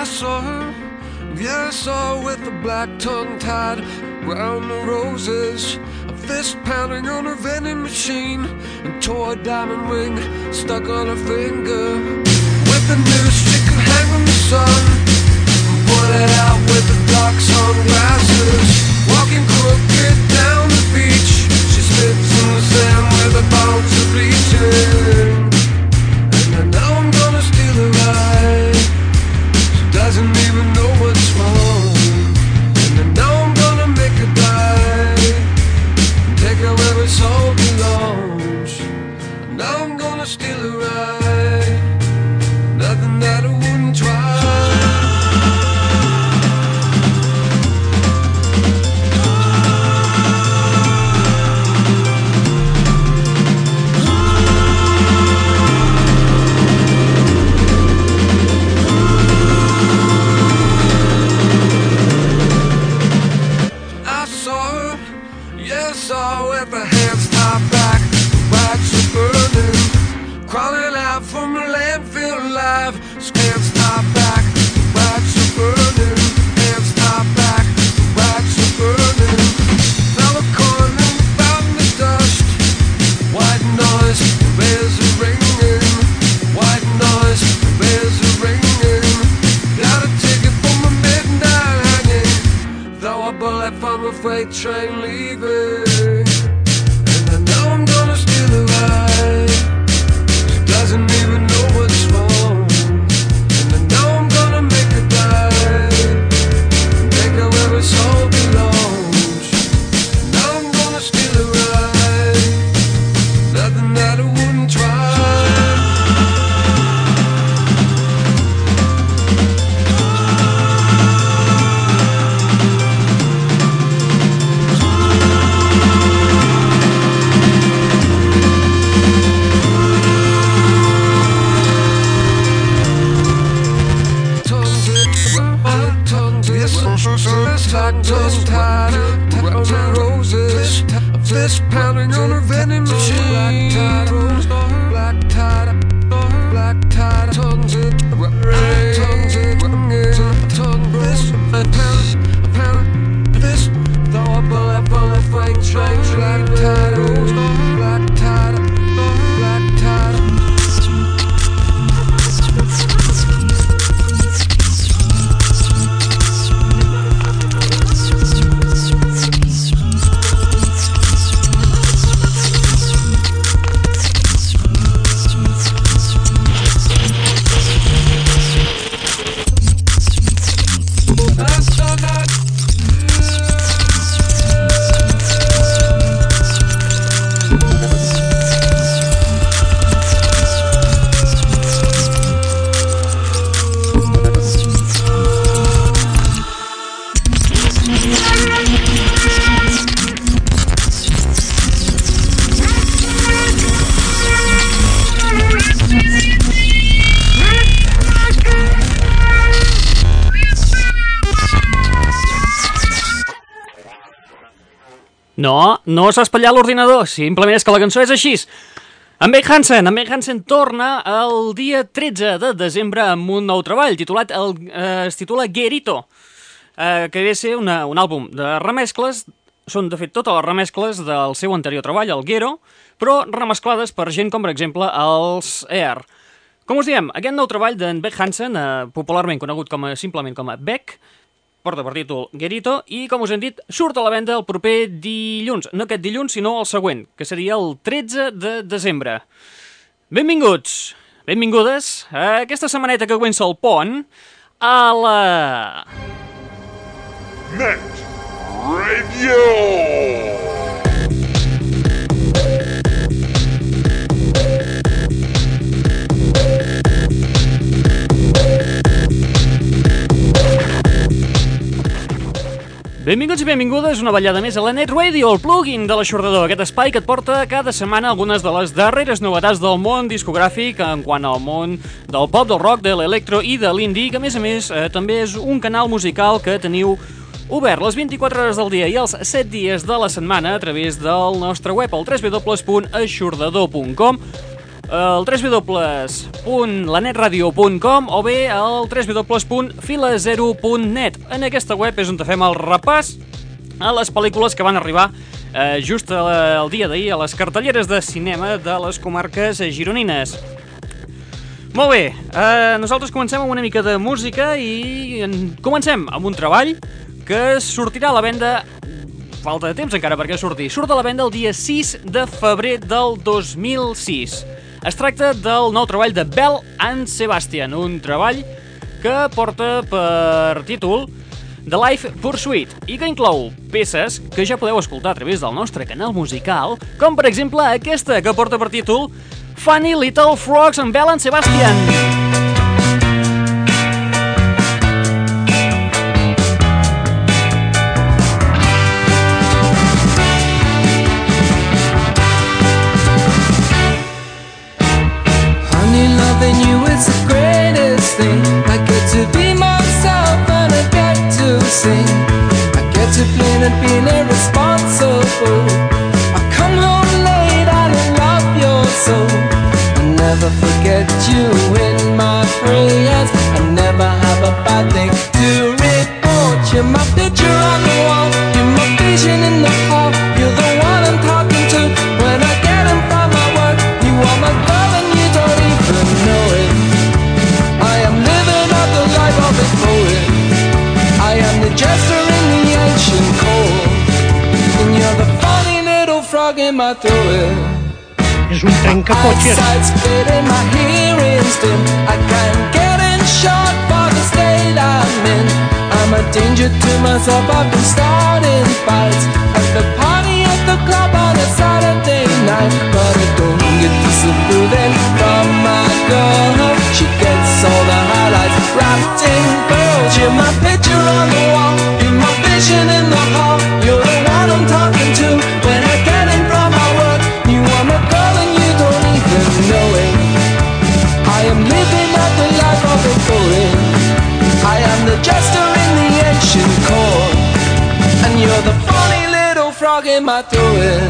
I saw her, yeah, I saw her with the black tongue tied around the roses. A fist pounding on her vending machine, and tore a diamond ring stuck on her finger. With the news she could hang from the sun, and put it out with the dark sunglasses. Walking crooked down the beach, she slips in the sand where the bones are bleaching. Train No, no s'ha espatllat l'ordinador, simplement és que la cançó és així. En Beck Hansen, en Beck Hansen torna el dia 13 de desembre amb un nou treball titulat, el, eh, es titula Gerito, eh, que ve ser una, un àlbum de remescles, són de fet totes les remescles del seu anterior treball, el Gero, però remesclades per gent com per exemple els Air. Com us diem, aquest nou treball d'en Beck Hansen, eh, popularment conegut com a, simplement com a Beck, porta per títol Gerito, i com us hem dit, surt a la venda el proper dilluns. No aquest dilluns, sinó el següent, que seria el 13 de desembre. Benvinguts, benvingudes a aquesta setmaneta que comença el pont a la... Net Radio. Benvinguts i benvingudes una ballada més a la Net Radio, el plugin de l'aixordador, aquest espai que et porta cada setmana algunes de les darreres novetats del món discogràfic en quant al món del pop, del rock, de l'electro i de l'indie, que a més a més eh, també és un canal musical que teniu obert les 24 hores del dia i els 7 dies de la setmana a través del nostre web, el www.aixordador.com el www.lanetradio.com o bé el www.filazero.net. En aquesta web és on fem el repàs a les pel·lícules que van arribar eh, just el dia d'ahir a les cartelleres de cinema de les comarques gironines. Molt bé, eh, nosaltres comencem amb una mica de música i en... comencem amb un treball que sortirà a la venda falta de temps encara perquè surti. Surt a la venda el dia 6 de febrer del 2006. Es tracta del nou treball de Bell and Sebastian, un treball que porta per títol The Life Pursuit i que inclou peces que ja podeu escoltar a través del nostre canal musical, com per exemple aquesta que porta per títol Funny Little Frogs amb Bell and Sebastian. Un trencacotxes. I'm a danger to myself, I've been starting fights At the party at the club on a Saturday night. But I don't get disapproving from my girl. She gets all the highlights wrapped in pearls. You're my picture on the wall, you're my vision in my throat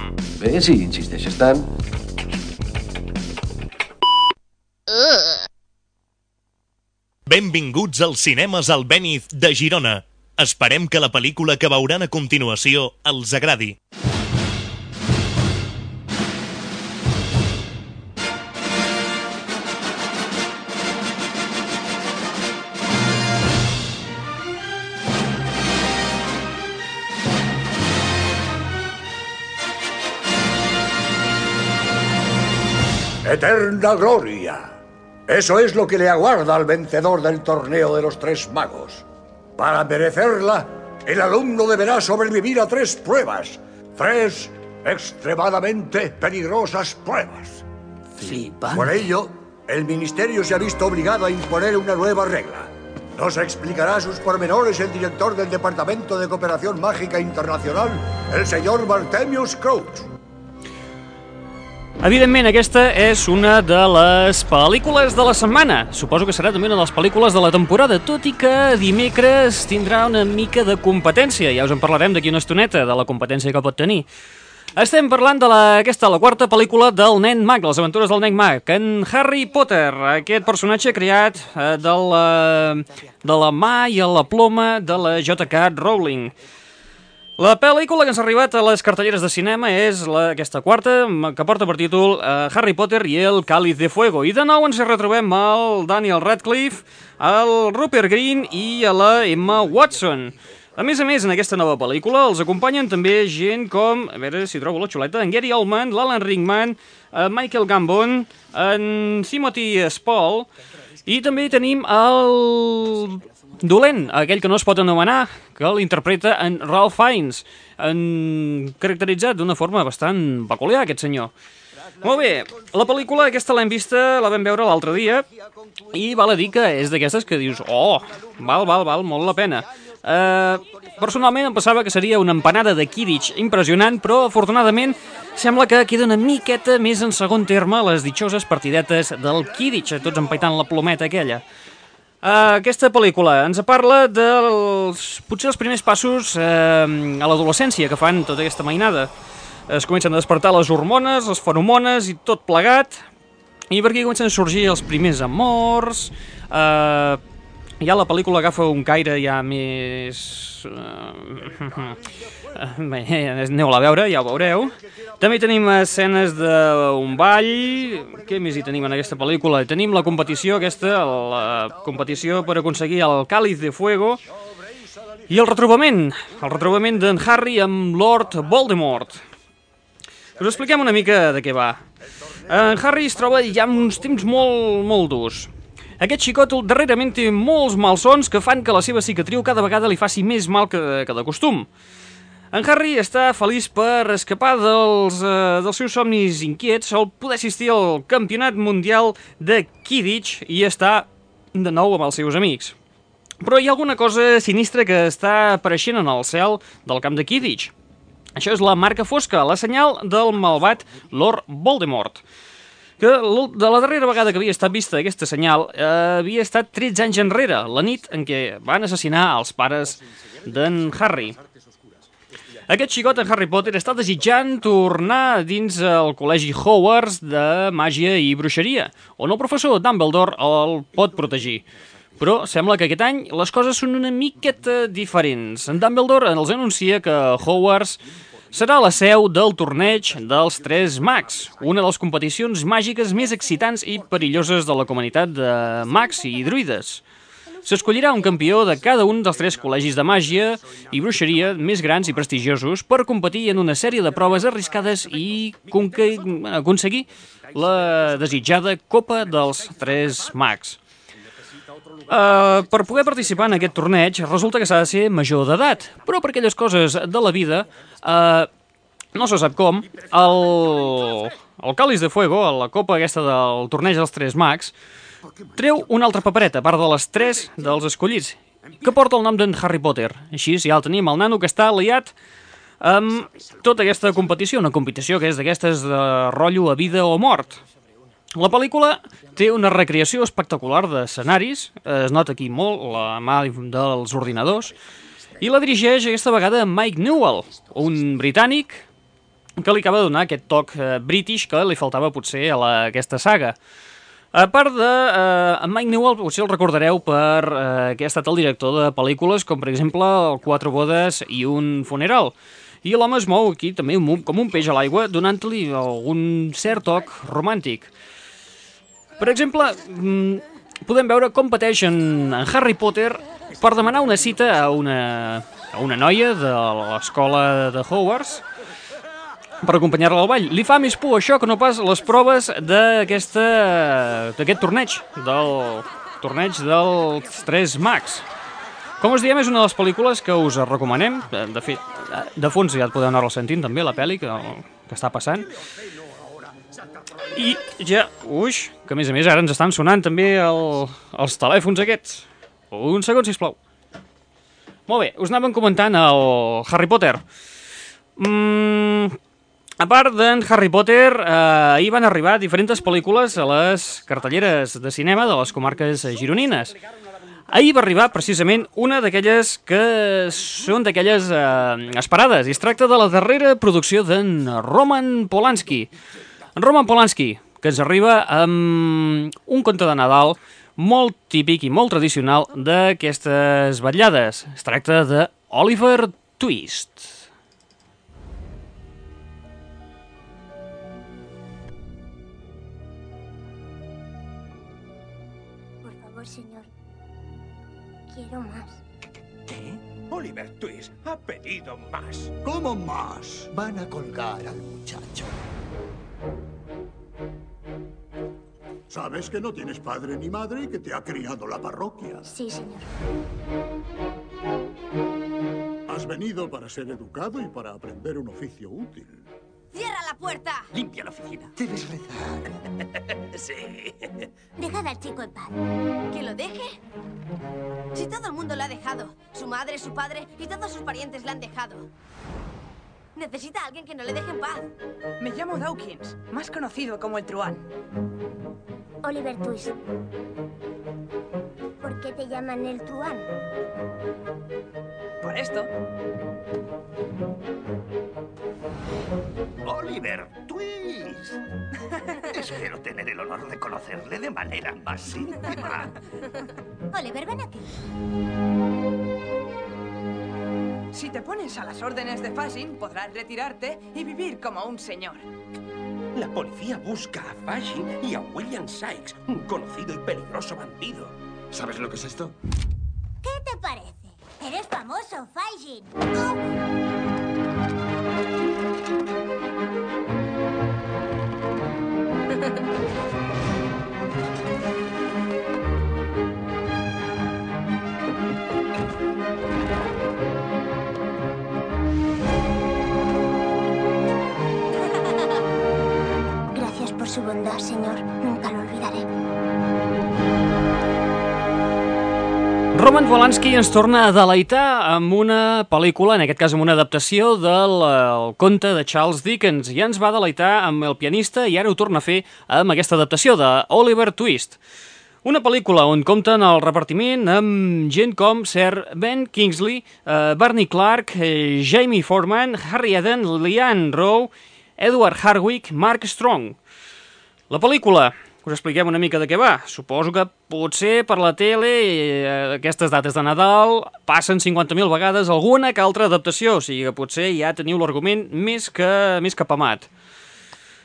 Bé, si insisteixes tant... Benvinguts als cinemes Albéniz de Girona. Esperem que la pel·lícula que veuran a continuació els agradi. Eterna gloria. Eso es lo que le aguarda al vencedor del torneo de los tres magos. Para merecerla, el alumno deberá sobrevivir a tres pruebas. Tres extremadamente peligrosas pruebas. Flipante. Por ello, el Ministerio se ha visto obligado a imponer una nueva regla. Nos explicará sus pormenores el director del Departamento de Cooperación Mágica Internacional, el señor Bartemius Crouch. Evidentment, aquesta és una de les pel·lícules de la setmana. Suposo que serà també una de les pel·lícules de la temporada, tot i que dimecres tindrà una mica de competència. Ja us en parlarem d'aquí una estoneta, de la competència que pot tenir. Estem parlant de la, aquesta, la quarta pel·lícula del nen mag, les aventures del nen mag, en Harry Potter, aquest personatge creat eh, de, la, de la mà i a la ploma de la J.K. Rowling. La pel·lícula que ens ha arribat a les cartelleres de cinema és la, aquesta quarta, que porta per títol uh, Harry Potter i el Cáliz de Fuego. I de nou ens hi retrobem al Daniel Radcliffe, al Rupert Green i a la Emma Watson. A més a més, en aquesta nova pel·lícula els acompanyen també gent com, a veure si trobo la xuleta, en Gary Oldman, l'Alan Rickman, uh, Michael Gambon, en Timothy Spall, i també tenim el dolent, aquell que no es pot anomenar, que l'interpreta en Ralph Fiennes, en... caracteritzat d'una forma bastant peculiar, aquest senyor. Molt bé, la pel·lícula aquesta l'hem vista, la vam veure l'altre dia, i val a dir que és d'aquestes que dius, oh, val, val, val, molt la pena. Uh, personalment em pensava que seria una empanada de Kidditch impressionant, però afortunadament sembla que queda una miqueta més en segon terme les ditxoses partidetes del Kidditch, tots empaitant la plometa aquella. Uh, aquesta pel·lícula ens parla dels potser els primers passos uh, a l'adolescència que fan tota aquesta mainada. Es comencen a despertar les hormones, les feromones i tot plegat, i per aquí comencen a sorgir els primers amors, uh, ja la pel·lícula agafa un caire ja més... Uh, bé, aneu-la a veure, ja ho veureu. També tenim escenes d'un ball, què més hi tenim en aquesta pel·lícula? Tenim la competició aquesta, la competició per aconseguir el Cáliz de Fuego, i el retrobament, el retrobament d'en Harry amb Lord Voldemort. Us expliquem una mica de què va. En Harry es troba ja en uns temps molt, molt durs. Aquest xicot darrerament té molts malsons que fan que la seva cicatriu cada vegada li faci més mal que, que de costum. En Harry està feliç per escapar dels, eh, dels seus somnis inquiets al poder assistir al campionat mundial de Quidditch i estar de nou amb els seus amics. Però hi ha alguna cosa sinistra que està apareixent en el cel del camp de Quidditch. Això és la marca fosca, la senyal del malvat Lord Voldemort que de la darrera vegada que havia estat vista aquesta senyal eh, havia estat 13 anys enrere, la nit en què van assassinar els pares d'en Harry. Aquest xicot, en Harry Potter, està desitjant tornar dins el col·legi Hogwarts de màgia i bruixeria, on el professor Dumbledore el pot protegir. Però sembla que aquest any les coses són una miqueta diferents. En Dumbledore els anuncia que Hogwarts serà la seu del torneig dels Tres Mags, una de les competicions màgiques més excitants i perilloses de la comunitat de mags i druides. S'escollirà un campió de cada un dels tres col·legis de màgia i bruixeria més grans i prestigiosos per competir en una sèrie de proves arriscades i conque- aconseguir la desitjada Copa dels Tres Mags. Uh, per poder participar en aquest torneig resulta que s'ha de ser major d'edat, però per aquelles coses de la vida, uh, no se sap com, el, el Cáliz de Fuego, la copa aquesta del torneig dels Tres Mags, treu una altra papereta, a part de les tres dels escollits, que porta el nom d'en Harry Potter. Així ja el tenim, el nano que està aliat amb tota aquesta competició, una competició que és d'aquestes de rotllo a vida o mort. La pel·lícula té una recreació espectacular d'escenaris, es nota aquí molt la mà dels ordinadors, i la dirigeix aquesta vegada Mike Newell, un britànic que li acaba de donar aquest toc eh, british que li faltava potser a la, aquesta saga. A part de eh, en Mike Newell, potser el recordareu per eh, que ha estat el director de pel·lícules com per exemple el Quatre bodes i un funeral. I l'home es mou aquí també com un- peix a l'aigua, donant-li algun cert toc romàntic. Per exemple, mm, podem veure com pateix en, en Harry Potter per demanar una cita a una, a una noia de l'escola de Hogwarts per acompanyar-la al ball. Li fa més por això que no pas les proves d'aquest torneig, del torneig dels Tres Mags. Com us diem, és una de les pel·lícules que us recomanem. De de fet, de fons ja et podeu anar-la sentint també, la pel·li que, que està passant. I ja... Uix, que a més a més ara ens estan sonant també el, els telèfons aquests. Un segon, sisplau. Molt bé, us anàvem comentant el Harry Potter. Mm, a part d'en Harry Potter, eh, ahir van arribar diferents pel·lícules a les cartelleres de cinema de les comarques gironines. Ahir va arribar precisament una d'aquelles que són d'aquelles eh, esperades i es tracta de la darrera producció d'en Roman Polanski. En Roman Polanski, que ens arriba amb un conte de Nadal molt típic i molt tradicional d'aquestes vetllades. Es tracta de Oliver Twist. Pedido más. ¿Cómo más? Van a colgar al muchacho. Sabes que no tienes padre ni madre y que te ha criado la parroquia. Sí, señor. Has venido para ser educado y para aprender un oficio útil. Limpia la oficina. Debes rezar. Sí. Dejad al chico en paz. ¿Que lo deje? Si todo el mundo lo ha dejado. Su madre, su padre y todos sus parientes la han dejado. Necesita a alguien que no le deje en paz. Me llamo Dawkins, más conocido como el Truán. Oliver Twist. ¿Por qué te llaman el truán? Por esto, Oliver Twist. Espero tener el honor de conocerle de manera más íntima. Oliver, ven aquí. si te pones a las órdenes de Fashing, podrás retirarte y vivir como un señor. La policía busca a Fashin y a William Sykes, un conocido y peligroso bandido. ¿Sabes lo que es esto? ¿Qué te parece? Eres famoso, Faijin. Gracias por su bondad, señor. Nunca lo olvidaré. Roman Polanski ens torna a deleitar amb una pel·lícula, en aquest cas amb una adaptació del eh, el conte de Charles Dickens. Ja ens va deleitar amb El pianista i ara ho torna a fer amb aquesta adaptació de Oliver Twist. Una pel·lícula on compten el repartiment amb gent com Sir Ben Kingsley, eh, Barney Clark, eh, Jamie Foreman, Harry Eden, Leanne Rowe, Edward Hardwick, Mark Strong. La pel·lícula, us expliquem una mica de què va. Suposo que potser per la tele eh, aquestes dates de Nadal passen 50.000 vegades alguna que altra adaptació, o sigui que potser ja teniu l'argument més que, més que pamat.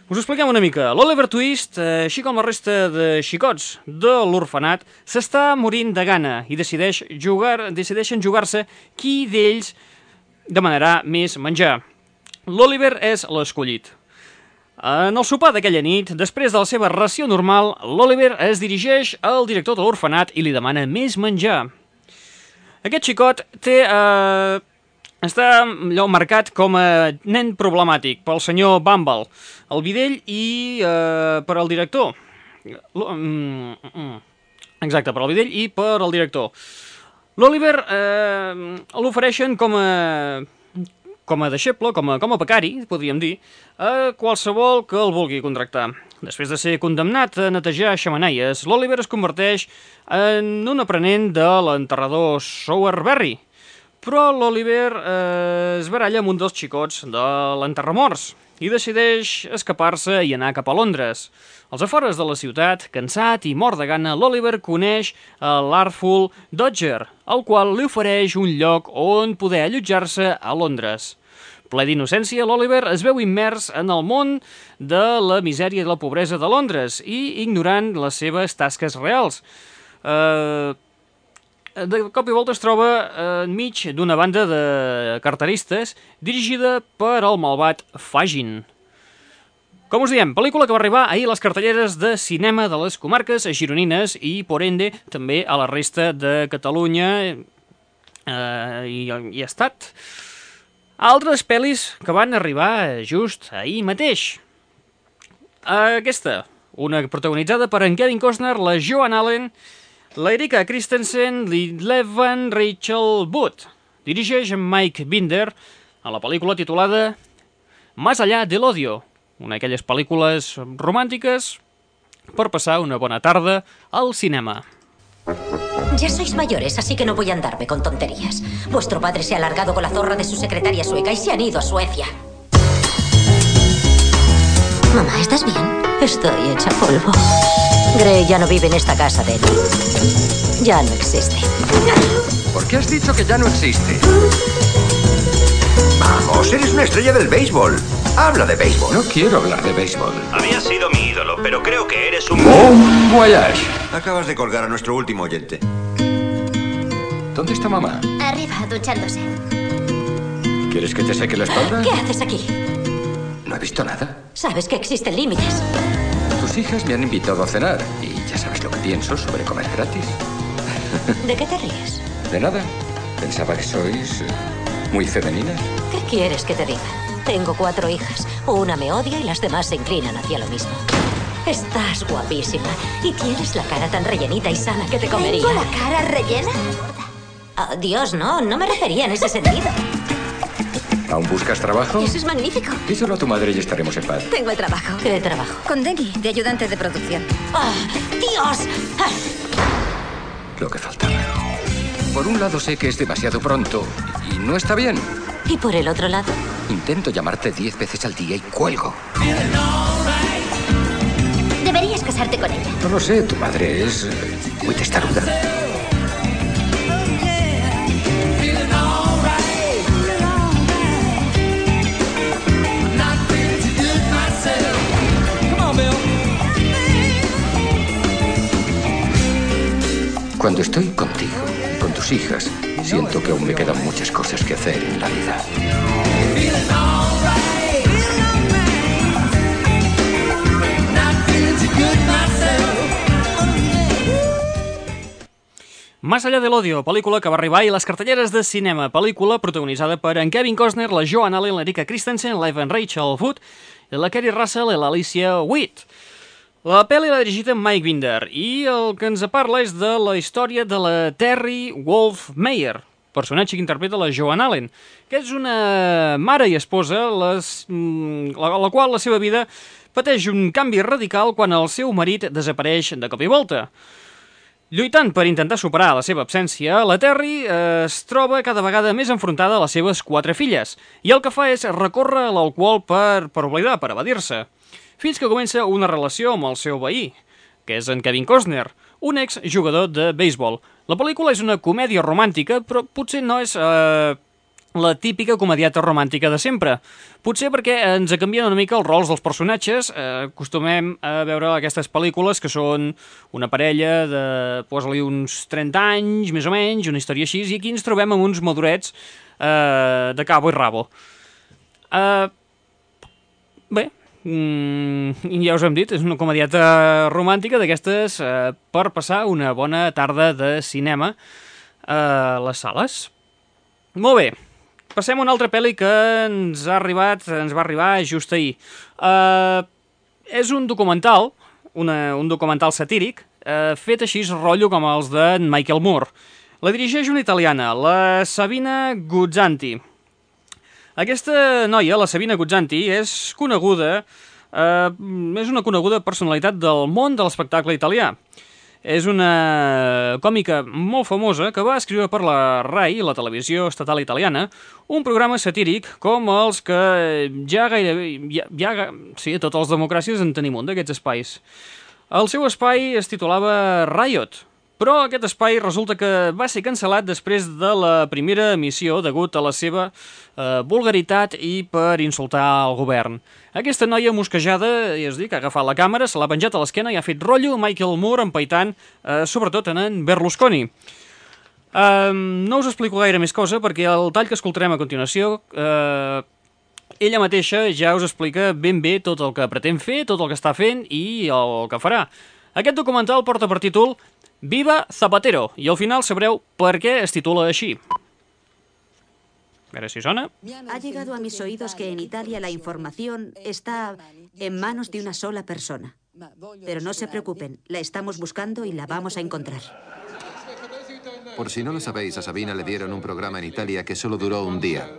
Us expliquem una mica. L'Oliver Twist, eh, així com la resta de xicots de l'orfenat, s'està morint de gana i decideix jugar, decideixen jugar-se qui d'ells demanarà més menjar. L'Oliver és l'escollit. En el sopar d'aquella nit, després de la seva ració normal, l'Oliver es dirigeix al director de l'orfenat i li demana més menjar. Aquest xicot té... Eh, està allò marcat com a nen problemàtic pel senyor Bumble, el videll i eh, per al director. L mm, mm. Exacte, per al videll i per al director. L'Oliver eh, l'ofereixen com a com a deixeble, com a, com a becari, podríem dir, a qualsevol que el vulgui contractar. Després de ser condemnat a netejar xamanaies, l'Oliver es converteix en un aprenent de l'enterrador Sowerberry. Però l'Oliver eh, es baralla amb un dels xicots de l'enterramorts i decideix escapar-se i anar cap a Londres. Als afores de la ciutat, cansat i mort de gana, l'Oliver coneix a l'Artful Dodger, el qual li ofereix un lloc on poder allotjar-se a Londres. Ple d'innocència, l'Oliver es veu immers en el món de la misèria i la pobresa de Londres i ignorant les seves tasques reals. Eh, de cop i volta es troba enmig d'una banda de carteristes dirigida per el malvat Fagin. Com us diem, pel·lícula que va arribar ahir a les cartelleres de cinema de les comarques gironines i, por ende, també a la resta de Catalunya eh, i, i estat. Altres pel·lis que van arribar just ahir mateix. Aquesta, una protagonitzada per en Kevin Costner, la Joan Allen, l'Erika Christensen, l'Evan Rachel Wood. Dirigeix Mike Binder a la pel·lícula titulada Más allá del odio, una d'aquelles pel·lícules romàntiques per passar una bona tarda al cinema. Ya sois mayores, así que no voy a andarme con tonterías. Vuestro padre se ha largado con la zorra de su secretaria sueca y se han ido a Suecia. Mamá, ¿estás bien? Estoy hecha polvo. Gray ya no vive en esta casa, Daddy. Ya no existe. ¿Por qué has dicho que ya no existe? Vamos, eres una estrella del béisbol. Habla de béisbol. No quiero hablar de béisbol. Había sido mi ídolo, pero creo que eres un... Bon voyage. Acabas de colgar a nuestro último oyente. ¿Dónde está mamá? Arriba, duchándose. ¿Quieres que te seque la espalda? ¿Qué haces aquí? No he visto nada. Sabes que existen límites. Tus hijas me han invitado a cenar y ya sabes lo que pienso sobre comer gratis. ¿De qué te ríes? De nada. Pensaba que sois eh, muy femeninas. ¿Qué quieres que te diga? Tengo cuatro hijas. Una me odia y las demás se inclinan hacia lo mismo. Estás guapísima y tienes la cara tan rellenita y sana que te comería. ¿Tengo la cara rellena? Ah, Dios, no, no me refería en ese sentido. ¿Aún buscas trabajo? Eso es magnífico. Díselo a tu madre y estaremos en paz. Tengo el trabajo. ¿Qué trabajo? Con Denny, de ayudante de producción. ¡Ah, ¡Dios! Ah, Lo que faltaba. Por un lado sé que es demasiado pronto y no está bien. ¿Y por el otro lado? Intento llamarte diez veces al día y cuelgo. Deberías casarte con ella. No lo sé, tu madre es muy testaruda. Cuando estoy contigo con tus hijas, siento que aún me quedan muchas cosas que hacer en la vida. Más allá del odio, pel·lícula que va arribar i les cartelleres de cinema, pel·lícula protagonitzada per en Kevin Costner, la Joan Allen, l'Erika Christensen, l'Evan Rachel Wood, la Kerry Russell i l'Alicia Witt. La pel·li l'ha dirigit en Mike Binder i el que ens parla és de la història de la Terry Wolf Meyer, personatge que interpreta la Joan Allen, que és una mare i esposa les, mm, la, la qual la seva vida pateix un canvi radical quan el seu marit desapareix de cop i volta. Lluitant per intentar superar la seva absència, la Terry eh, es troba cada vegada més enfrontada a les seves quatre filles, i el que fa és recórrer a l'alcohol per, per oblidar, per evadir-se, fins que comença una relació amb el seu veí, que és en Kevin Costner, un ex-jugador de béisbol. La pel·lícula és una comèdia romàntica, però potser no és eh, la típica comediata romàntica de sempre. Potser perquè ens canvien una mica els rols dels personatges. Eh, acostumem a veure aquestes pel·lícules que són una parella de, posa-li uns 30 anys, més o menys, una història així, i aquí ens trobem amb uns madurets eh, de cabo i rabo. Eh, bé, mm, ja us hem dit, és una comediata romàntica d'aquestes eh, per passar una bona tarda de cinema a les sales. Molt bé, passem a una altra pel·li que ens ha arribat, ens va arribar just ahir. Uh, és un documental, una, un documental satíric, uh, fet així rotllo com els de Michael Moore. La dirigeix una italiana, la Sabina Guzzanti. Aquesta noia, la Sabina Guzzanti, és coneguda, eh, és una coneguda personalitat del món de l'espectacle italià. És una còmica molt famosa que va escriure per la RAI, la televisió estatal italiana, un programa satíric com els que ja gairebé... Ja, ja, sí, a totes les democràcies en tenim un d'aquests espais. El seu espai es titulava Riot, però aquest espai resulta que va ser cancel·lat després de la primera emissió degut a la seva eh, vulgaritat i per insultar el govern. Aquesta noia mosquejada, ja es dic, ha agafat la càmera, se l'ha penjat a l'esquena i ha fet rotllo Michael Moore empaitant, eh, sobretot en en Berlusconi. Um, no us explico gaire més cosa perquè el tall que escoltarem a continuació eh, ella mateixa ja us explica ben bé tot el que pretén fer, tot el que està fent i el que farà. Aquest documental porta per títol Viva Zapatero i al final sabreu per què es titula així. veure si sona. Ha llegado a mis oídos que en Italia la información está en manos de una sola persona. Pero no se preocupen, la estamos buscando y la vamos a encontrar. Por si no lo sabéis, a Sabina le dieron un programa en Italia que solo duró un día.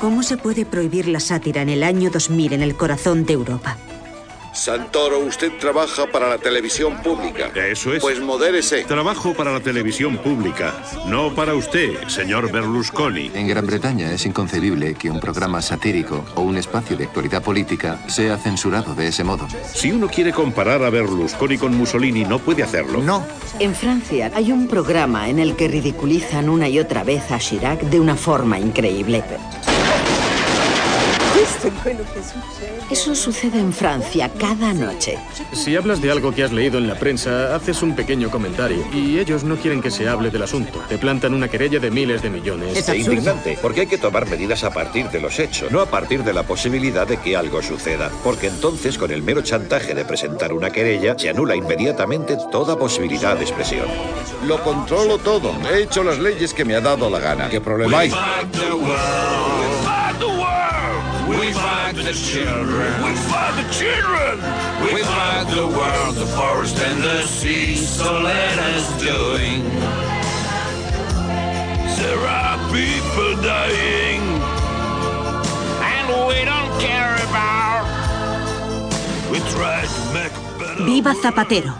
¿Cómo se puede prohibir la sátira en el año 2000 en el corazón de Europa? Santoro, usted trabaja para la televisión pública. Eso es. Pues modérese. Trabajo para la televisión pública, no para usted, señor Berlusconi. En Gran Bretaña es inconcebible que un programa satírico o un espacio de actualidad política sea censurado de ese modo. Si uno quiere comparar a Berlusconi con Mussolini, no puede hacerlo. No. En Francia hay un programa en el que ridiculizan una y otra vez a Chirac de una forma increíble. Eso sucede en Francia cada noche. Si hablas de algo que has leído en la prensa, haces un pequeño comentario y ellos no quieren que se hable del asunto. Te plantan una querella de miles de millones. Es indignante, porque hay que tomar medidas a partir de los hechos, no a partir de la posibilidad de que algo suceda. Porque entonces, con el mero chantaje de presentar una querella, se anula inmediatamente toda posibilidad de expresión. Lo controlo todo. He hecho las leyes que me ha dado la gana. ¿Qué problema hay? We fight the children. We fight the children. We fight the world, the forest and the sea. So let us doing. There are people dying, and we don't care about. We try to make better. ¡Viva Zapatero!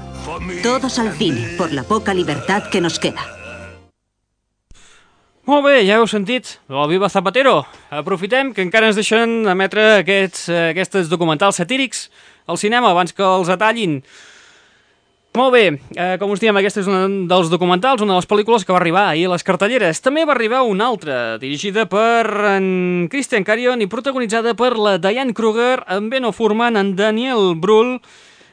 Todos al cine, por la poca libertad que nos queda. Molt bé, ja heu sentit, el Viva Zapatero. Aprofitem que encara ens deixen emetre aquests, aquests documentals satírics al cinema abans que els atallin. Molt bé, eh, com us diem, aquest és un dels documentals, una de les pel·lícules que va arribar ahir a les cartelleres. També va arribar una altra, dirigida per en Christian Carion i protagonitzada per la Diane Kruger, en Benno Furman, en Daniel Brühl,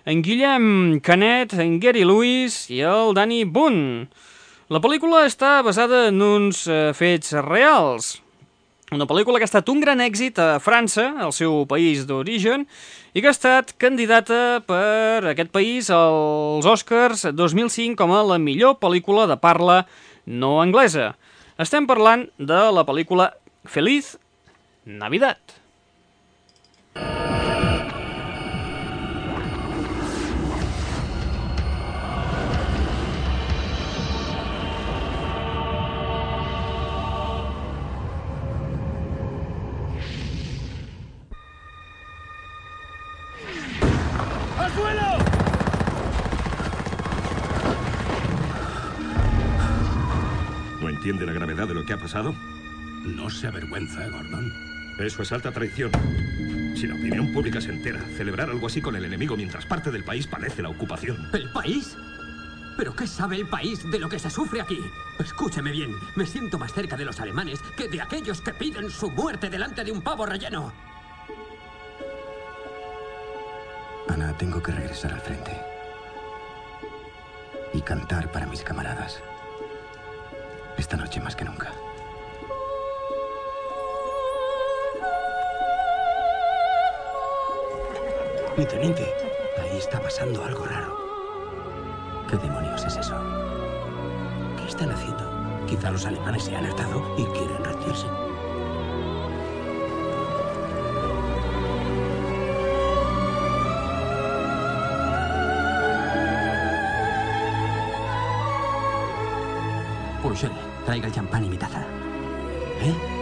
en Guillem Canet, en Gary Lewis i el Danny Boone. La pel·lícula està basada en uns eh, fets reals. Una pel·lícula que ha estat un gran èxit a França, el seu país d'origen, i que ha estat candidata per aquest país als Oscars 2005 com a la millor pel·lícula de parla no anglesa. Estem parlant de la pel·lícula Feliz Navidad. Entiende la gravedad de lo que ha pasado? No se avergüenza, Gordon. Eso es alta traición. Si la opinión pública se entera, celebrar algo así con el enemigo mientras parte del país padece la ocupación. ¿El país? ¿Pero qué sabe el país de lo que se sufre aquí? Escúcheme bien, me siento más cerca de los alemanes que de aquellos que piden su muerte delante de un pavo relleno. Ana, tengo que regresar al frente. Y cantar para mis camaradas. Esta noche más que nunca. Mi teniente, ahí está pasando algo raro. ¿Qué demonios es eso? ¿Qué están haciendo? Quizá los alemanes se han hartado y quieren retirarse. Pulsel, traiga el champán y mi taza. ¿Eh?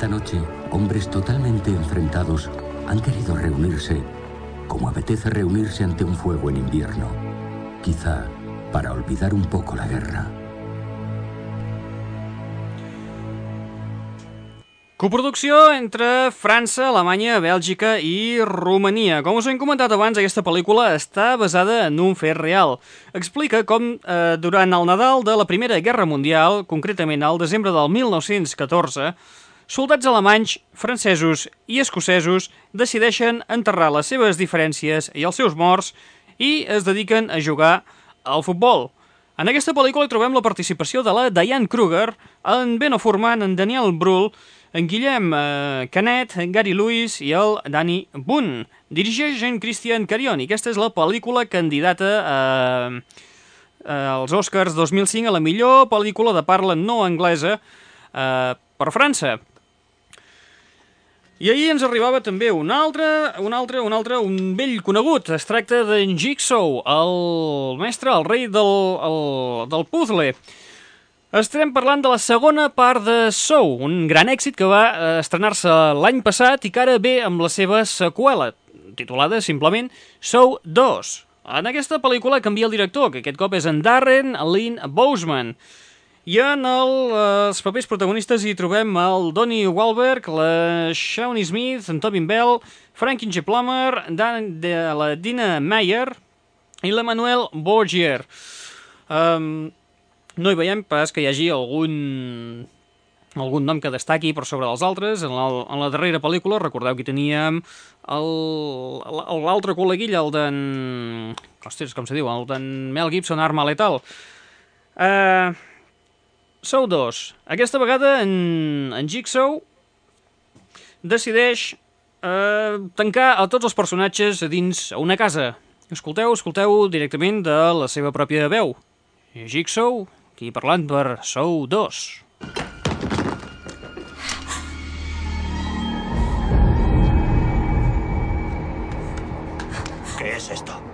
Esta noche, hombres totalmente enfrentados han querido reunirse como apetece reunirse ante un fuego en invierno. Quizá para olvidar un poco la guerra. Coproducció entre França, Alemanya, Bèlgica i Romania. Com us hem comentat abans, aquesta pel·lícula està basada en un fet real. Explica com, eh, durant el Nadal de la Primera Guerra Mundial, concretament al desembre del 1914, soldats alemanys, francesos i escocesos decideixen enterrar les seves diferències i els seus morts i es dediquen a jugar al futbol. En aquesta pel·lícula hi trobem la participació de la Diane Kruger, en Beno Furman, en Daniel Brühl, en Guillem eh, Canet, en Gary Lewis i el Danny Boone. Dirigeix en Christian Carion i aquesta és la pel·lícula candidata a, eh, als Oscars 2005 a la millor pel·lícula de parla no anglesa eh, per França. I ahir ens arribava també un altre, un altre, un altre, un vell conegut. Es tracta d'en Jigsaw, el mestre, el rei del, el, del puzzle. Estem parlant de la segona part de Soul, un gran èxit que va eh, estrenar-se l'any passat i que ara ve amb la seva seqüela, titulada simplement Soul 2. En aquesta pel·lícula canvia el director, que aquest cop és en Darren Lynn Boseman. I en el, eh, els papers protagonistes hi trobem el Donnie Wahlberg, la Shawnee Smith, en Tobin Bell, Frankie G. Plummer, Dan, de la Dina Meyer i l'Emanuel Borgier. Um, no hi veiem pas que hi hagi algun algun nom que destaqui per sobre dels altres. En la, en la darrera pel·lícula, recordeu que teníem l'altre col·leguill, el d'en... Ostres, com se diu? El d'en Mel Gibson, Arma Letal. Eh... Uh, Sou dos. Aquesta vegada en, en Jigsaw decideix eh, tancar a tots els personatges a dins una casa. Escolteu, escolteu directament de la seva pròpia veu. Jigsaw, aquí parlant per Sou 2. ¿Qué es esto?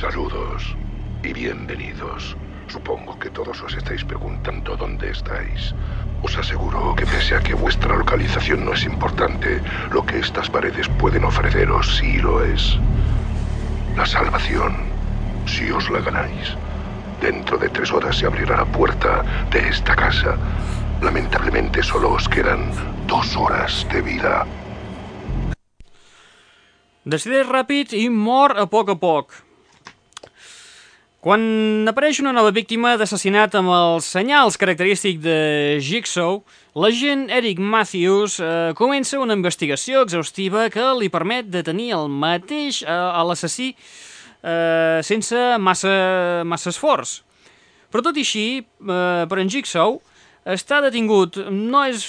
Saludos y bienvenidos. Supongo que todos os estáis preguntando dónde estáis. Os aseguro que pese a que vuestra localización no es importante, lo que estas paredes pueden ofreceros sí lo es. La salvación, si os la ganáis. Dentro de tres horas se abrirá la puerta de esta casa. Lamentablemente solo os quedan dos horas de vida. Decideix ràpid i mor a poc a poc. Quan apareix una nova víctima d'assassinat amb els senyals característics de Jigsaw, l'agent Eric Matthews eh, comença una investigació exhaustiva que li permet detenir el mateix eh, a l'assassí eh, sense massa, massa esforç. Però tot i així, eh, per en Jigsaw, està detingut no és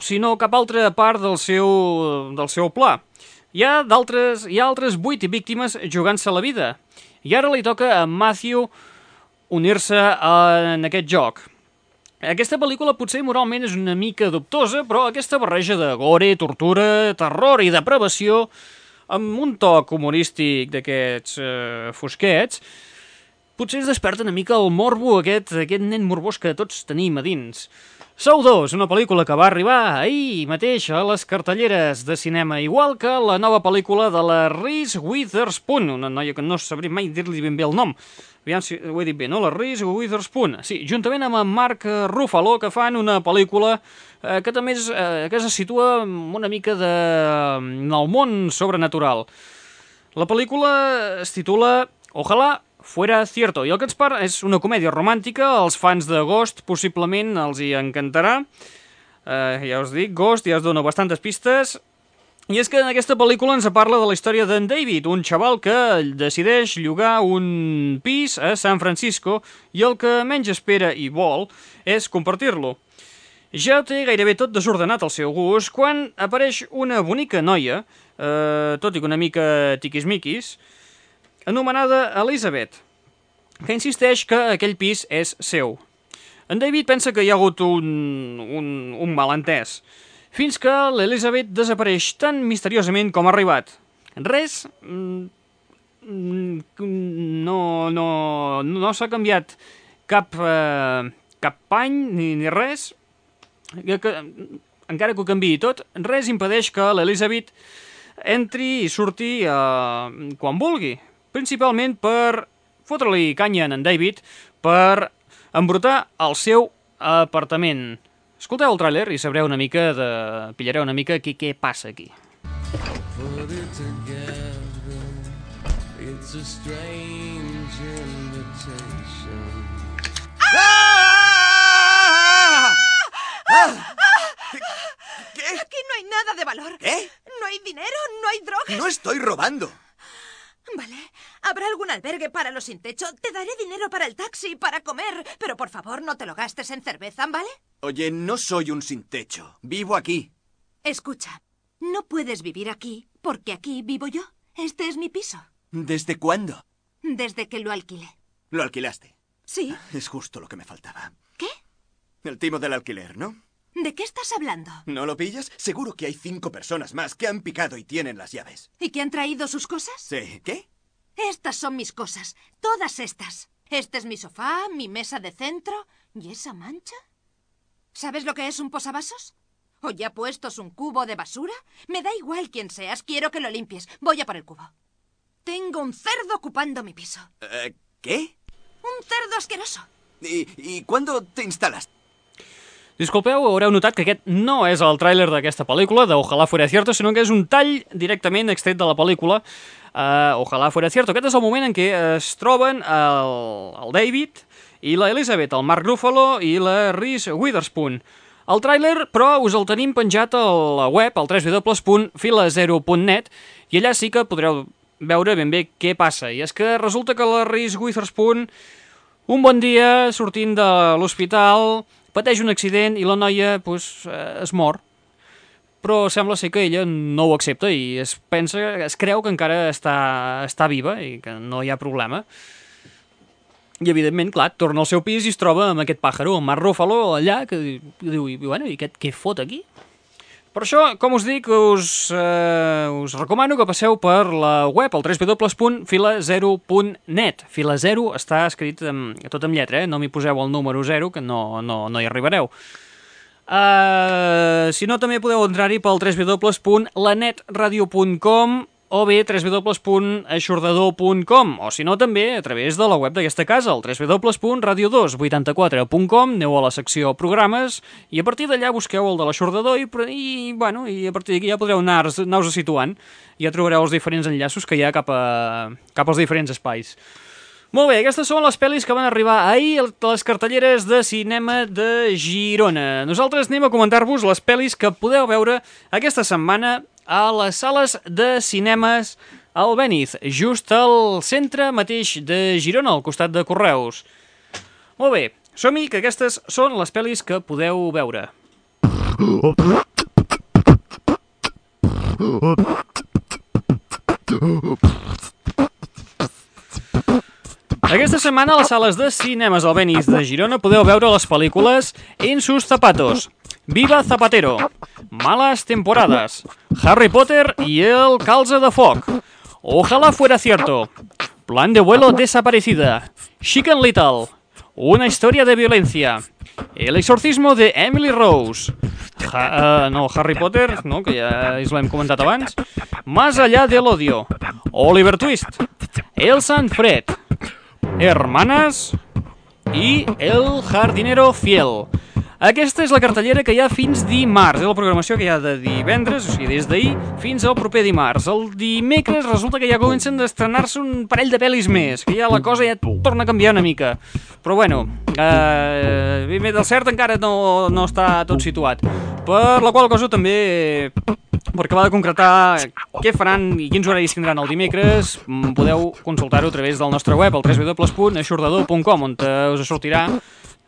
sinó cap altra part del seu, del seu pla. Hi ha, hi ha altres vuit víctimes jugant-se la vida, i ara li toca a Matthew unir-se en aquest joc. Aquesta pel·lícula potser moralment és una mica dubtosa, però aquesta barreja de gore, tortura, terror i depravació, amb un toc humorístic d'aquests eh, fosquets, potser es desperta una mica el morbo, aquest, aquest nen morbós que tots tenim a dins. Sou 2, una pel·lícula que va arribar ahir mateix a les cartelleres de cinema, igual que la nova pel·lícula de la Reese Witherspoon, una noia que no sabré mai dir-li ben bé el nom. Aviam si ho he dit bé, no? La Reese Witherspoon. Sí, juntament amb en Mark Ruffalo, que fan una pel·lícula eh, que també és, eh, que se situa una mica de, en el món sobrenatural. La pel·lícula es titula Ojalá fuera cierto. I el que ens parla és una comèdia romàntica, els fans de Ghost possiblement els hi encantarà. Eh, ja us dic, Ghost ja us dono bastantes pistes. I és que en aquesta pel·lícula ens parla de la història d'en David, un xaval que decideix llogar un pis a San Francisco i el que menys espera i vol és compartir-lo. Ja té gairebé tot desordenat al seu gust quan apareix una bonica noia, eh, tot i que una mica tiquismiquis, anomenada Elizabeth, que insisteix que aquell pis és seu. En David pensa que hi ha hagut un, un, un malentès, fins que l'Elizabeth desapareix tan misteriosament com ha arribat. Res... Mm, no, no, no s'ha canviat cap, eh, cap pany ni, ni res, que, que, encara que ho canviï tot, res impedeix que l'Elizabeth entri i surti eh, quan vulgui, principalment per fotre-li canya en, David per embrutar el seu apartament. Escolteu el tràiler i sabreu una mica de... pillareu una mica què, què passa aquí. It's a strange invitation! Ah! Ah! ¿Qué? Aquí no hay nada de valor. ¿Qué? No hay dinero, no hay drogas. No estoy robando. Vale. ¿Habrá algún albergue para los sin techo? Te daré dinero para el taxi, para comer. Pero por favor, no te lo gastes en cerveza, ¿vale? Oye, no soy un sin techo. Vivo aquí. Escucha, no puedes vivir aquí porque aquí vivo yo. Este es mi piso. ¿Desde cuándo? Desde que lo alquilé. Lo alquilaste. Sí. Es justo lo que me faltaba. ¿Qué? El timo del alquiler, ¿no? ¿De qué estás hablando? ¿No lo pillas? Seguro que hay cinco personas más que han picado y tienen las llaves. ¿Y que han traído sus cosas? Sí. ¿Qué? Estas son mis cosas. Todas estas. Este es mi sofá, mi mesa de centro. ¿Y esa mancha? ¿Sabes lo que es un posavasos? ¿O ya puestos un cubo de basura? Me da igual quién seas, quiero que lo limpies. Voy a por el cubo. Tengo un cerdo ocupando mi piso. Eh, ¿Qué? Un cerdo asqueroso. ¿Y, ¿Y cuándo te instalas? Disculpeu, haureu notat que aquest no és el tràiler d'aquesta pel·lícula, de fuera cierto, sinó que és un tall directament extret de la pel·lícula uh, Ojalá fuera cierto. Aquest és el moment en què es troben el, el David i la Elizabeth, el Mark Ruffalo i la Reese Witherspoon. El tràiler, però, us el tenim penjat a la web, al www.filazero.net, i allà sí que podreu veure ben bé què passa. I és que resulta que la Reese Witherspoon, un bon dia, sortint de l'hospital, pateix un accident i la noia pues, eh, es mor. Però sembla ser que ella no ho accepta i es pensa, es creu que encara està, està viva i que no hi ha problema. I, evidentment, clar, torna al seu pis i es troba amb aquest pàjaro, amb Mark Ruffalo, allà, que diu, i, bueno, i aquest què fot aquí? Per això, com us dic, us, eh, us recomano que passeu per la web, al www.filazero.net. Fila 0 està escrit amb, tot amb lletra, eh? no m'hi poseu el número 0, que no, no, no hi arribareu. Uh, si no, també podeu entrar-hi pel www.lanetradio.com o bé www.aixordador.com o si no també a través de la web d'aquesta casa, el www.radio284.com aneu a la secció programes i a partir d'allà busqueu el de l'aixordador i, i, bueno, i a partir d'aquí ja podreu anar-vos anar situant i ja trobareu els diferents enllaços que hi ha cap, a, cap als diferents espais. Molt bé, aquestes són les pel·lis que van arribar ahir a les cartelleres de cinema de Girona. Nosaltres anem a comentar-vos les pel·lis que podeu veure aquesta setmana a les sales de cinemes al Beniz, just al centre mateix de Girona, al costat de Correus. Molt bé, som-hi, que aquestes són les pel·lis que podeu veure. Aquesta setmana a les sales de cinemes al Beniz de Girona podeu veure les pel·lícules En sus zapatos, Viva Zapatero, Malas temporadas, Harry Potter y el calze de foc, Ojalá fuera cierto, Plan de vuelo desaparecida, Chicken Little, Una historia de violencia, El exorcismo de Emily Rose, uh, no, Harry Potter, no, que ja us l'hem comentat abans, Más allá del odio, Oliver Twist, El Sant Fred, Hermanas i El jardinero fiel. Aquesta és la cartellera que hi ha fins dimarts, és la programació que hi ha de divendres, o sigui, des d'ahir fins al proper dimarts. El dimecres resulta que ja comencen d'estrenar-se un parell de pel·lis més, que ja la cosa ja torna a canviar una mica. Però bueno, eh, bé, del cert encara no, no està tot situat. Per la qual cosa també per acabar de concretar què faran i quins horaris tindran el dimecres, podeu consultar-ho a través del nostre web, al www.aixordador.com, on us sortirà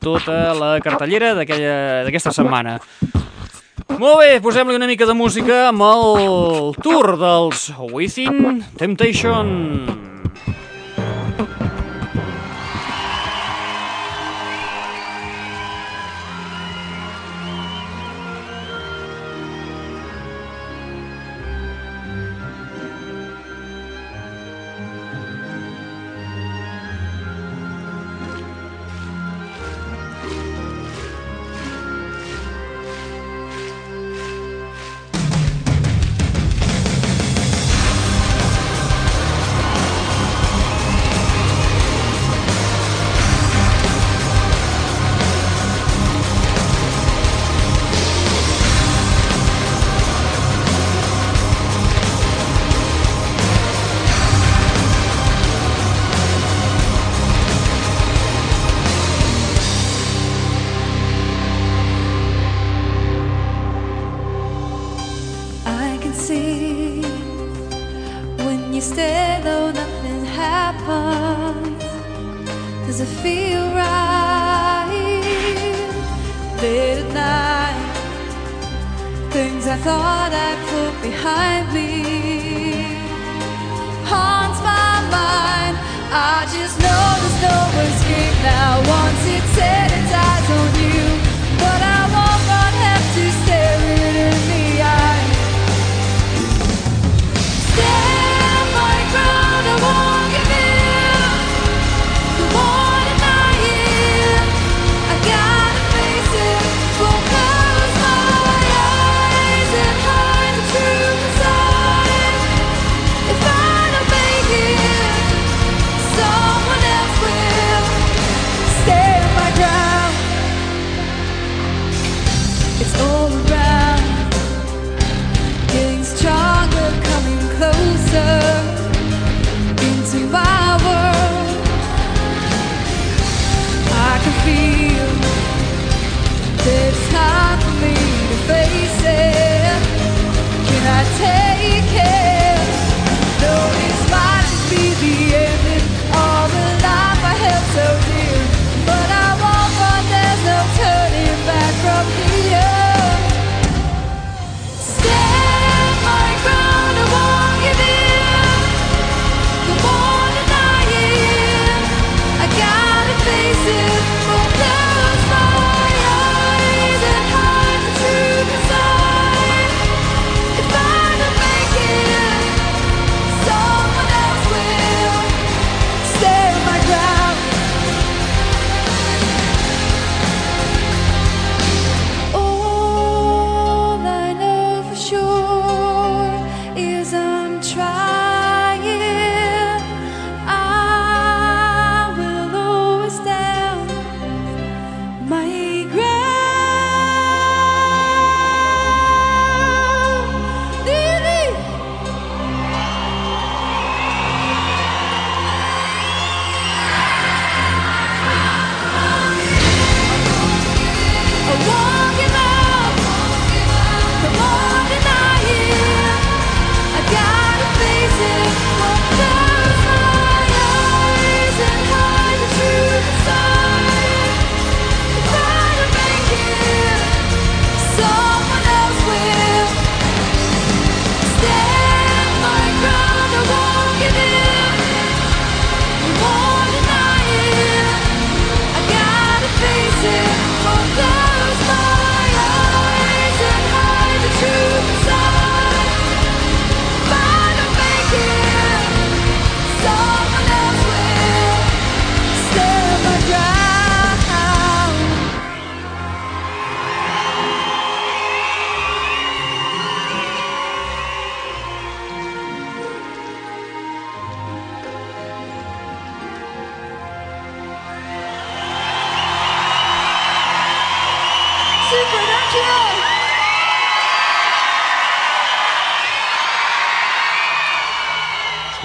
tota la cartellera d'aquesta setmana. Molt bé, posem-li una mica de música amb el tour dels Within Temptation.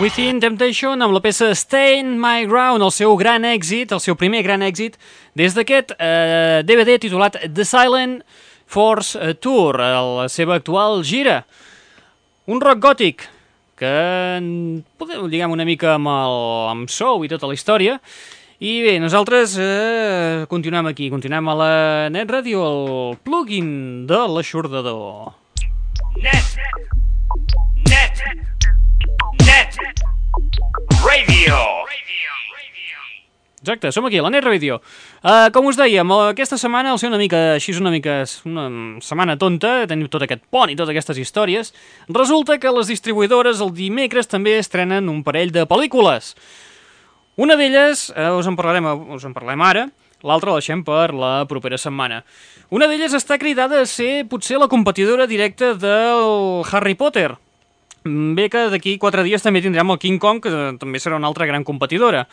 Within Temptation amb la peça Stay in My Ground, el seu gran èxit, el seu primer gran èxit, des d'aquest eh, DVD titulat The Silent Force eh, Tour, la seva actual gira. Un rock gòtic que podem lligar una mica amb el amb Sou i tota la història. I bé, nosaltres eh, continuem aquí, continuem a la Net Radio, el plugin de l'aixordador. Net. Net. Radio. Exacte, som aquí, a la Net Radio. Uh, com us dèiem, eh, aquesta setmana, al ser una mica així, una mica una setmana tonta, tenim tot aquest pont i totes aquestes històries, resulta que les distribuïdores el dimecres també estrenen un parell de pel·lícules. Una d'elles, eh, us, en parlarem, us en parlem ara, l'altra la deixem per la propera setmana. Una d'elles està cridada a ser potser la competidora directa del Harry Potter. Mm, Bé que d'aquí quatre dies també tindrem el King Kong, que també serà una altra gran competidora.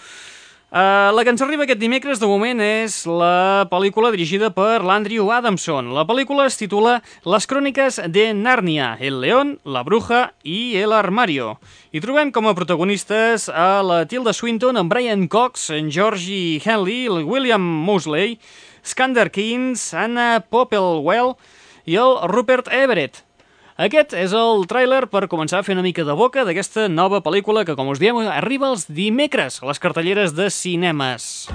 Uh, la que ens arriba aquest dimecres, de moment, és la pel·lícula dirigida per l'Andrew Adamson. La pel·lícula es titula Les cròniques de Narnia, el león, la bruja i el armario. I trobem com a protagonistes a la Tilda Swinton, en Brian Cox, en Georgie Henley, el William Mosley, Skander Keynes, Anna Popplewell i el Rupert Everett. Aquest és el tràiler per començar a fer una mica de boca d'aquesta nova pel·lícula que, com us diem, arriba els dimecres a les cartelleres de cinemes.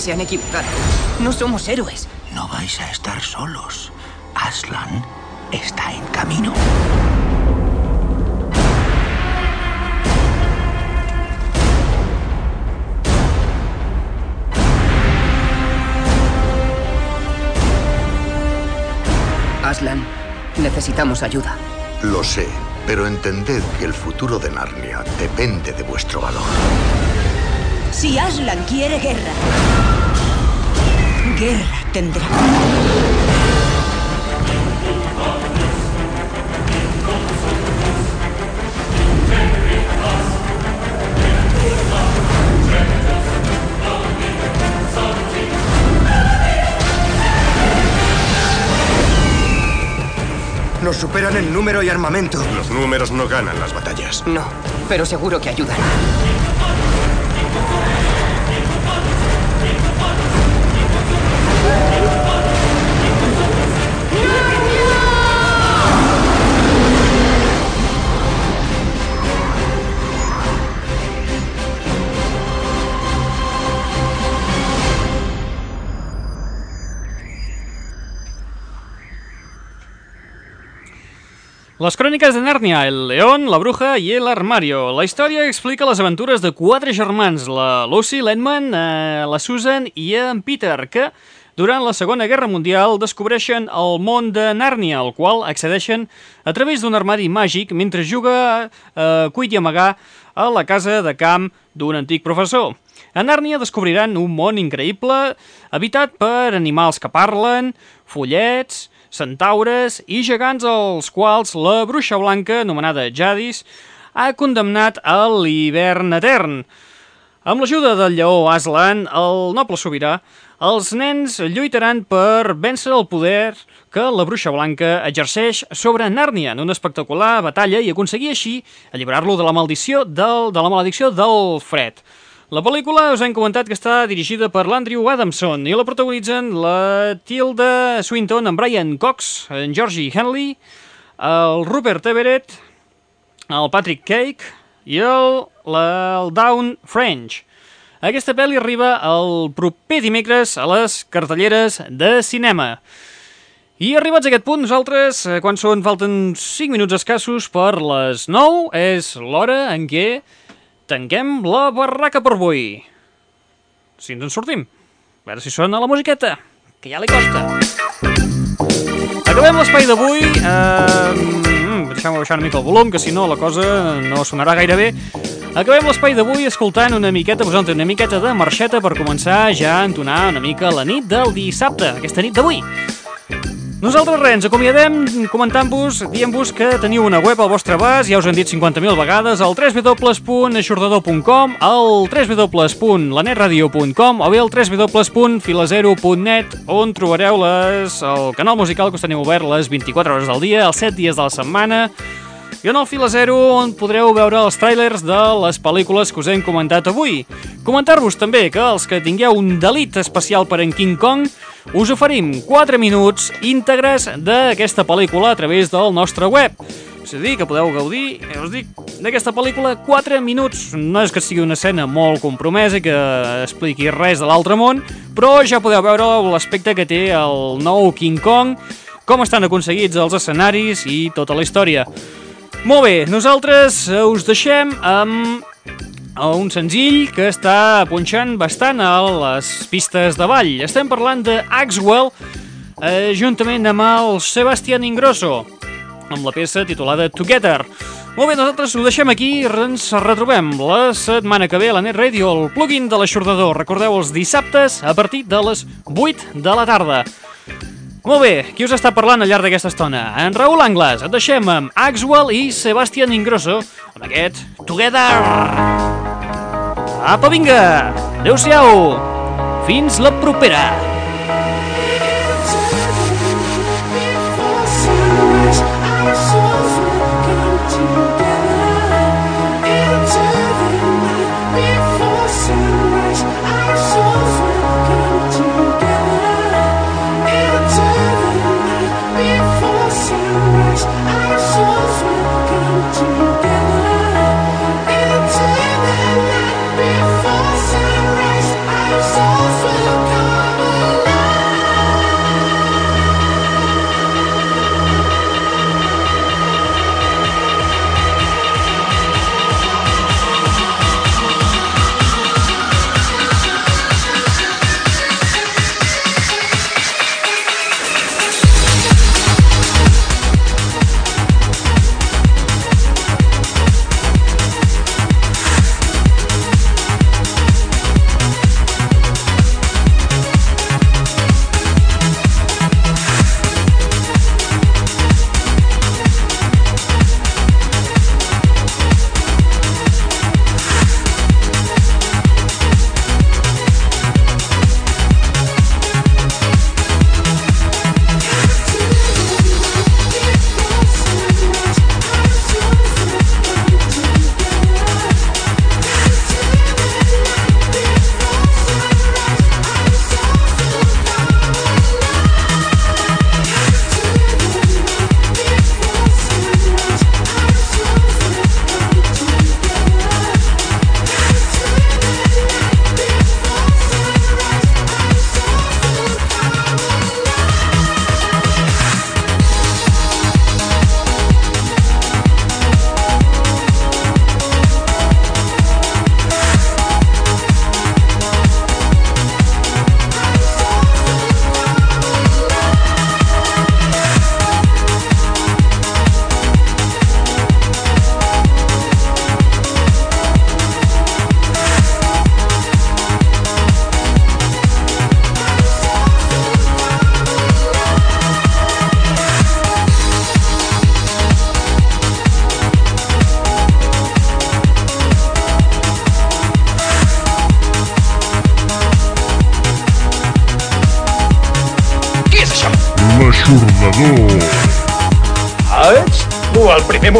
Que se han equivocado. No somos héroes. No vais a estar solos. Aslan está en camino. Aslan, necesitamos ayuda. Lo sé, pero entended que el futuro de Narnia depende de vuestro valor. Si Aslan quiere guerra, guerra tendrá. Nos superan en número y armamento. Los números no ganan las batallas. No, pero seguro que ayudan. Les cròniques de Nàrnia, el león, la bruja i el armario. La història explica les aventures de quatre germans, la Lucy, l'Edmund, eh, la Susan i en Peter, que durant la Segona Guerra Mundial descobreixen el món de Nàrnia, al qual accedeixen a través d'un armari màgic mentre juga eh, cuit i amagar a la casa de camp d'un antic professor. A Nàrnia descobriran un món increïble habitat per animals que parlen, follets, centaures i gegants als quals la bruixa blanca, anomenada Jadis, ha condemnat a l'hivern etern. Amb l'ajuda del lleó Aslan, el noble sobirà, els nens lluitaran per vèncer el poder que la bruixa blanca exerceix sobre Nàrnia en una espectacular batalla i aconseguir així alliberar-lo de la maldició del, de la maledicció del fred. La pel·lícula us hem comentat que està dirigida per l'Andrew Adamson i la protagonitzen la Tilda Swinton, en Brian Cox, en Georgie Henley, el Rupert Everett, el Patrick Cake i el, la, el Down French. Aquesta pel·li arriba el proper dimecres a les cartelleres de cinema. I arribats a aquest punt, nosaltres, eh, quan són, falten 5 minuts escassos per les 9, és l'hora en què tanquem la barraca per avui. Si ens en sortim. A veure si sona la musiqueta, que ja li costa. Acabem l'espai d'avui. Eh, Deixem-me baixar una mica el volum, que si no la cosa no sonarà gaire bé. Acabem l'espai d'avui escoltant una miqueta, posant una miqueta de marxeta per començar ja a entonar una mica la nit del dissabte, aquesta nit d'avui. Nosaltres res, ens acomiadem comentant-vos, dient-vos que teniu una web al vostre abast, ja us hem dit 50.000 vegades, al www.aixordador.com, al www.lanetradio.com o bé al www.filazero.net on trobareu les, el canal musical que us teniu obert les 24 hores del dia, els 7 dies de la setmana, i en el Fila Zero on podreu veure els tràilers de les pel·lícules que us hem comentat avui. Comentar-vos també que els que tingueu un delit especial per en King Kong us oferim 4 minuts íntegres d'aquesta pel·lícula a través del nostre web. És a dir, que podeu gaudir, ja us dic, d'aquesta pel·lícula 4 minuts. No és que sigui una escena molt compromesa que expliqui res de l'altre món, però ja podeu veure l'aspecte que té el nou King Kong, com estan aconseguits els escenaris i tota la història. Molt bé, nosaltres eh, us deixem amb un senzill que està punxant bastant a les pistes de ball. Estem parlant de Axwell, eh, juntament amb el Sebastián Ingrosso, amb la peça titulada Together. Molt bé, nosaltres ho deixem aquí i ens retrobem la setmana que ve a la Net Radio, el plugin de l'aixordador. Recordeu els dissabtes a partir de les 8 de la tarda. Molt bé, qui us està parlant al llarg d'aquesta estona? En Raül Angles. Et deixem amb Axwell i Sebastián Ingrosso amb aquest Together. Apa, vinga! Adéu-siau! Fins la propera!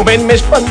Moment m'he espantat.